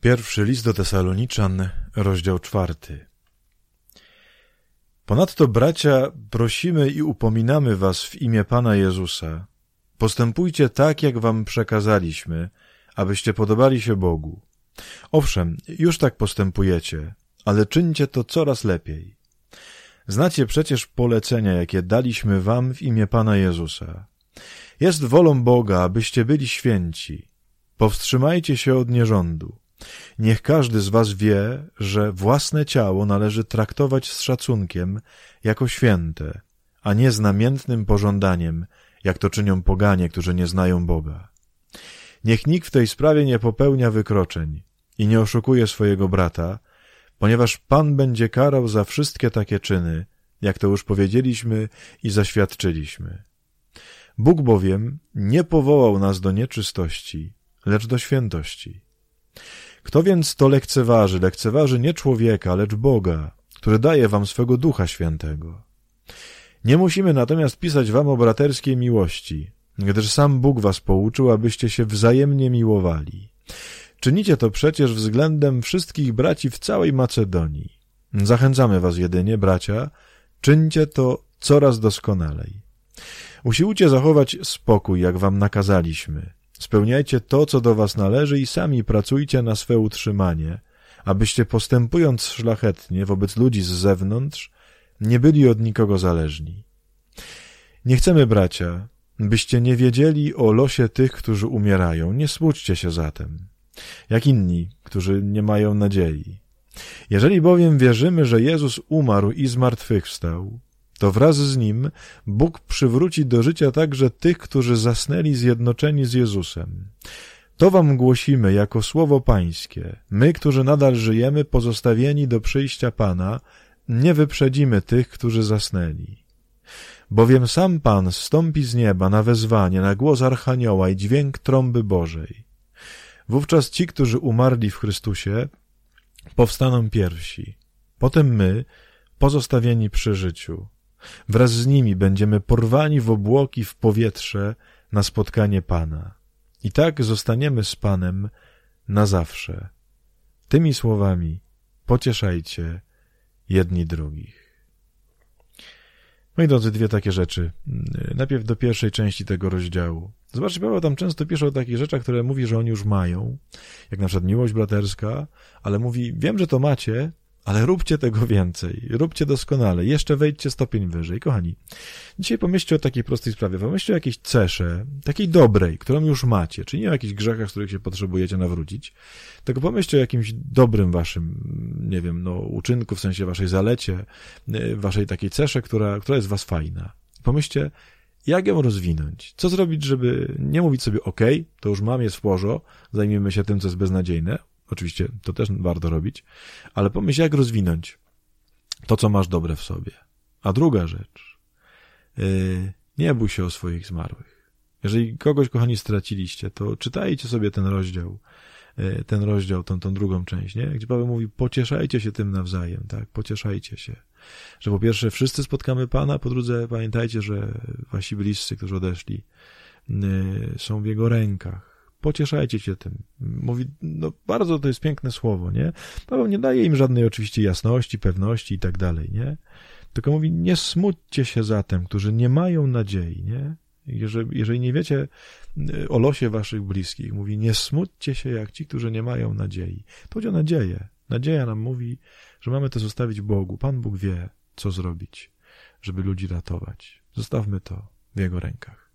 Pierwszy list do Tesaloniczan, rozdział czwarty. Ponadto, bracia, prosimy i upominamy was w imię Pana Jezusa. Postępujcie tak, jak wam przekazaliśmy, abyście podobali się Bogu. Owszem, już tak postępujecie, ale czyńcie to coraz lepiej. Znacie przecież polecenia, jakie daliśmy wam w imię Pana Jezusa. Jest wolą Boga, abyście byli święci. Powstrzymajcie się od nierządu. Niech każdy z was wie, że własne ciało należy traktować z szacunkiem jako święte, a nie z namiętnym pożądaniem, jak to czynią poganie, którzy nie znają Boga. Niech nikt w tej sprawie nie popełnia wykroczeń i nie oszukuje swojego brata, ponieważ Pan będzie karał za wszystkie takie czyny, jak to już powiedzieliśmy i zaświadczyliśmy. Bóg bowiem nie powołał nas do nieczystości, lecz do świętości. Kto więc to lekceważy? Lekceważy nie człowieka, lecz Boga, który daje wam swego Ducha Świętego. Nie musimy natomiast pisać wam o braterskiej miłości, gdyż sam Bóg was pouczył, abyście się wzajemnie miłowali. Czynicie to przecież względem wszystkich braci w całej Macedonii. Zachęcamy was jedynie, bracia, czyńcie to coraz doskonalej. Usiłujcie zachować spokój, jak wam nakazaliśmy. Spełniajcie to, co do was należy i sami pracujcie na swe utrzymanie, abyście postępując szlachetnie wobec ludzi z zewnątrz, nie byli od nikogo zależni. Nie chcemy, bracia, byście nie wiedzieli o losie tych, którzy umierają. Nie smućcie się zatem, jak inni, którzy nie mają nadziei. Jeżeli bowiem wierzymy, że Jezus umarł i zmartwychwstał, to wraz z nim Bóg przywróci do życia także tych, którzy zasnęli zjednoczeni z Jezusem. To wam głosimy jako słowo pańskie. My, którzy nadal żyjemy, pozostawieni do przyjścia Pana, nie wyprzedzimy tych, którzy zasnęli. Bowiem sam Pan stąpi z nieba na wezwanie, na głos Archanioła i dźwięk trąby Bożej. Wówczas ci, którzy umarli w Chrystusie, powstaną pierwsi. Potem my, pozostawieni przy życiu. Wraz z nimi będziemy porwani w obłoki w powietrze na spotkanie Pana. I tak zostaniemy z Panem na zawsze. Tymi słowami pocieszajcie jedni drugich. Moi drodzy, dwie takie rzeczy. Najpierw do pierwszej części tego rozdziału. Zobaczcie, Paweł tam często pisze o takich rzeczach, które mówi, że oni już mają, jak na przykład miłość braterska, ale mówi, wiem, że to macie, ale róbcie tego więcej, róbcie doskonale, jeszcze wejdźcie stopień wyżej. Kochani, dzisiaj pomyślcie o takiej prostej sprawie, pomyślcie o jakiejś cesze, takiej dobrej, którą już macie, czyli nie o jakichś grzechach, z których się potrzebujecie nawrócić, tylko pomyślcie o jakimś dobrym waszym, nie wiem, no, uczynku, w sensie waszej zalecie, y, waszej takiej cesze, która, która jest was fajna. Pomyślcie, jak ją rozwinąć? Co zrobić, żeby nie mówić sobie, ok, to już mam, jest w porzo, zajmijmy się tym, co jest beznadziejne, Oczywiście to też warto robić, ale pomyśl, jak rozwinąć to, co masz dobre w sobie. A druga rzecz, yy, nie bój się o swoich zmarłych. Jeżeli kogoś, kochani, straciliście, to czytajcie sobie ten rozdział, yy, ten rozdział, tą, tą drugą część, nie? Gdzie Paweł mówi, pocieszajcie się tym nawzajem, tak? Pocieszajcie się. Że po pierwsze wszyscy spotkamy Pana, po drugie pamiętajcie, że wasi bliscy, którzy odeszli, yy, są w Jego rękach pocieszajcie się tym. Mówi, no bardzo to jest piękne słowo, nie? Paweł nie daje im żadnej oczywiście jasności, pewności i tak dalej, nie? Tylko mówi, nie smućcie się zatem, którzy nie mają nadziei, nie? Jeżeli, jeżeli nie wiecie y, o losie waszych bliskich, mówi, nie smućcie się jak ci, którzy nie mają nadziei. To chodzi o nadzieję. Nadzieja nam mówi, że mamy to zostawić Bogu. Pan Bóg wie, co zrobić, żeby ludzi ratować. Zostawmy to w Jego rękach.